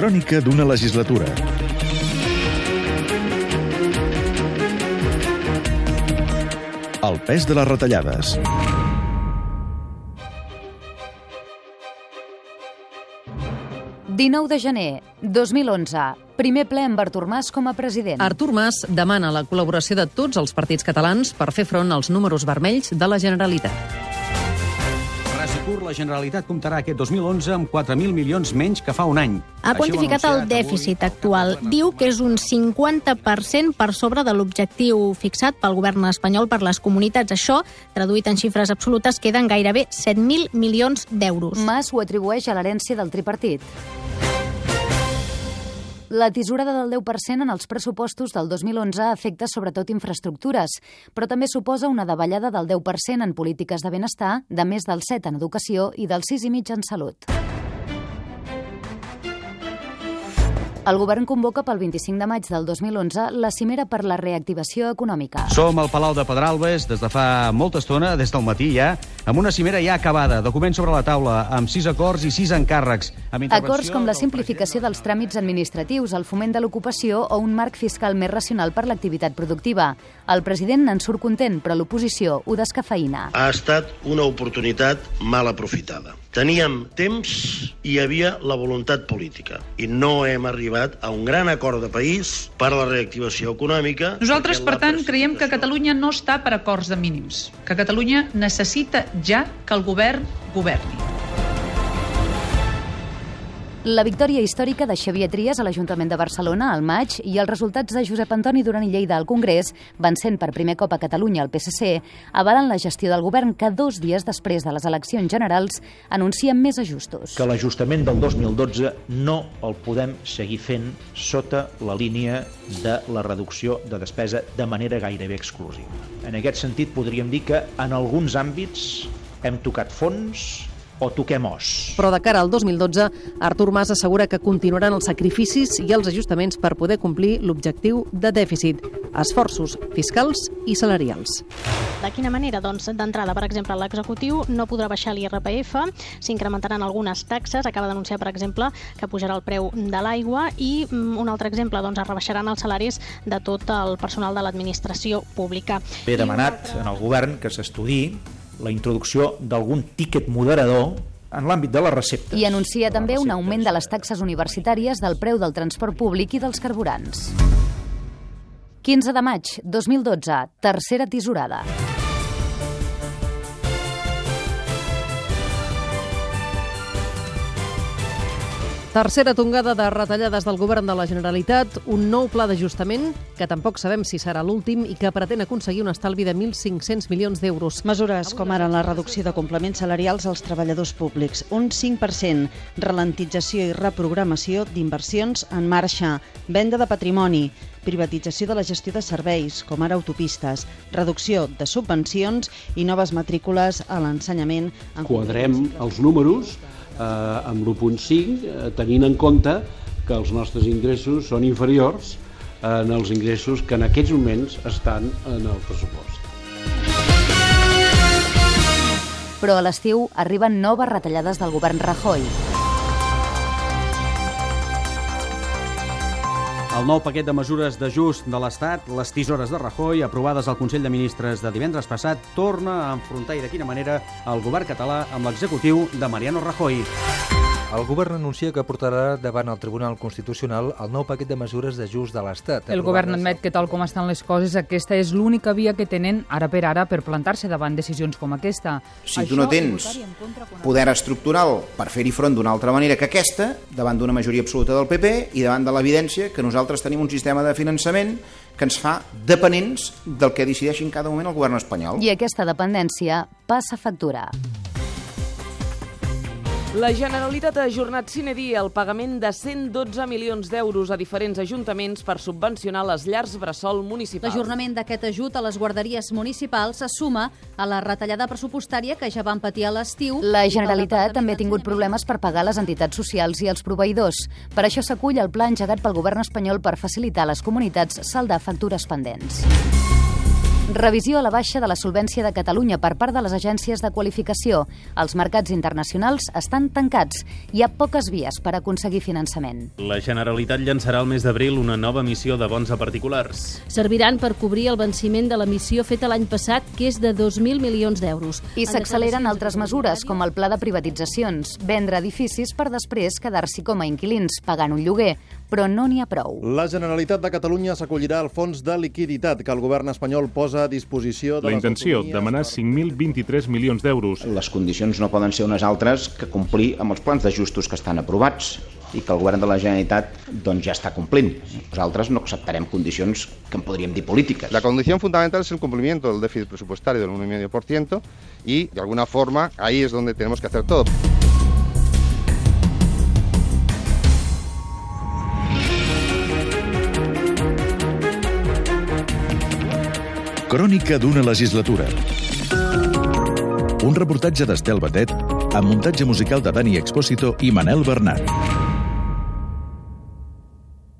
Crònica d'una legislatura. El pes de les retallades. Dinou de gener 2011. Primer ple amb Artur Mas com a president. Artur Mas demana la col·laboració de tots els partits catalans per fer front als números vermells de la Generalitat. Rasicur, la Generalitat comptarà aquest 2011 amb 4.000 milions menys que fa un any. Ha quantificat el dèficit actual. Diu que és un 50% per sobre de l'objectiu fixat pel govern espanyol per les comunitats. Això, traduït en xifres absolutes, queden gairebé 7.000 milions d'euros. Mas ho atribueix a l'herència del tripartit. La tisorada del 10% en els pressupostos del 2011 afecta sobretot infraestructures, però també suposa una davallada del 10% en polítiques de benestar, de més del 7 en educació i del 6,5 en salut. El govern convoca pel 25 de maig del 2011 la cimera per la reactivació econòmica. Som al Palau de Pedralbes des de fa molta estona, des del matí ja, amb una cimera ja acabada, documents sobre la taula, amb sis acords i sis encàrrecs. Amb Acords com la del simplificació dels tràmits administratius, el foment de l'ocupació o un marc fiscal més racional per l'activitat productiva. El president en surt content, però l'oposició ho descafeïna. ha estat una oportunitat mal aprofitada. Teníem temps i hi havia la voluntat política i no hem arribat a un gran acord de país per a la reactivació econòmica. Nosaltres, per tant, creiem que Catalunya no està per acords de mínims, que Catalunya necessita ja que el govern governi. La victòria històrica de Xavier Trias a l'Ajuntament de Barcelona al maig i els resultats de Josep Antoni Duran i Lleida al Congrés, vencent per primer cop a Catalunya el PSC, avalen la gestió del govern que dos dies després de les eleccions generals anuncien més ajustos. que l'ajustament del 2012 no el podem seguir fent sota la línia de la reducció de despesa de manera gairebé exclusiva. En aquest sentit, podríem dir que en alguns àmbits hem tocat fons o toquem os. Però de cara al 2012, Artur Mas assegura que continuaran els sacrificis i els ajustaments per poder complir l'objectiu de dèficit, esforços fiscals i salarials. De quina manera? Doncs d'entrada, per exemple, l'executiu no podrà baixar l'IRPF, s'incrementaran algunes taxes, acaba d'anunciar, per exemple, que pujarà el preu de l'aigua i mm, un altre exemple, doncs es rebaixaran els salaris de tot el personal de l'administració pública. He demanat en el govern que s'estudi la introducció d'algun tíquet moderador en l'àmbit de les receptes. I anuncia també un augment de les taxes universitàries, del preu del transport públic i dels carburants. 15 de maig 2012, tercera tisorada. Tercera tongada de retallades del govern de la Generalitat, un nou pla d'ajustament que tampoc sabem si serà l'últim i que pretén aconseguir un estalvi de 1.500 milions d'euros. Mesures com ara la reducció de complements salarials als treballadors públics, un 5%, ralentització i reprogramació d'inversions en marxa, venda de patrimoni, privatització de la gestió de serveis, com ara autopistes, reducció de subvencions i noves matrícules a l'ensenyament. en quadrem els números amb l'1.5 eh, tenint en compte que els nostres ingressos són inferiors eh, en els ingressos que en aquests moments estan en el pressupost. Però a l'estiu arriben noves retallades del govern Rajoy. El nou paquet de mesures d'ajust de l'Estat, les tisores de Rajoy, aprovades al Consell de Ministres de divendres passat, torna a enfrontar i de quina manera el govern català amb l'executiu de Mariano Rajoy. El govern anuncia que portarà davant el Tribunal Constitucional el nou paquet de mesures d'ajust de l'Estat. El govern admet que tal com estan les coses, aquesta és l'única via que tenen ara per ara per plantar-se davant decisions com aquesta. Si tu no tens poder estructural per fer-hi front d'una altra manera que aquesta, davant d'una majoria absoluta del PP i davant de l'evidència que nosaltres tenim un sistema de finançament que ens fa dependents del que decideixi en cada moment el govern espanyol. I aquesta dependència passa factura. La Generalitat ha ajornat sine dia el pagament de 112 milions d'euros a diferents ajuntaments per subvencionar les llars bressol municipals. L'ajornament d'aquest ajut a les guarderies municipals se suma a la retallada pressupostària que ja van patir a l'estiu. La Generalitat també ha tingut problemes per pagar les entitats socials i els proveïdors. Per això s'acull el pla engegat pel govern espanyol per facilitar a les comunitats saldar factures pendents. Revisió a la baixa de la solvència de Catalunya per part de les agències de qualificació. Els mercats internacionals estan tancats. Hi ha poques vies per aconseguir finançament. La Generalitat llançarà el mes d'abril una nova emissió de bons a particulars. Serviran per cobrir el venciment de l'emissió feta l'any passat, que és de 2.000 milions d'euros. I s'acceleren altres mesures, com el pla de privatitzacions, vendre edificis per després quedar-s'hi com a inquilins, pagant un lloguer però no n'hi ha prou. La Generalitat de Catalunya s'acollirà al fons de liquiditat que el govern espanyol posa a disposició de La intenció, demanar 5.023 milions d'euros. Les condicions no poden ser unes altres que complir amb els plans d'ajustos que estan aprovats i que el govern de la Generalitat doncs, ja està complint. Nosaltres no acceptarem condicions que en podríem dir polítiques. La condición fundamental es el cumplimiento del déficit presupuestario del 1,5% y, de alguna forma, ahí es donde tenemos que hacer todo. Crònica d'una legislatura. Un reportatge d'Estel Batet amb muntatge musical de Dani Expósito i Manel Bernat.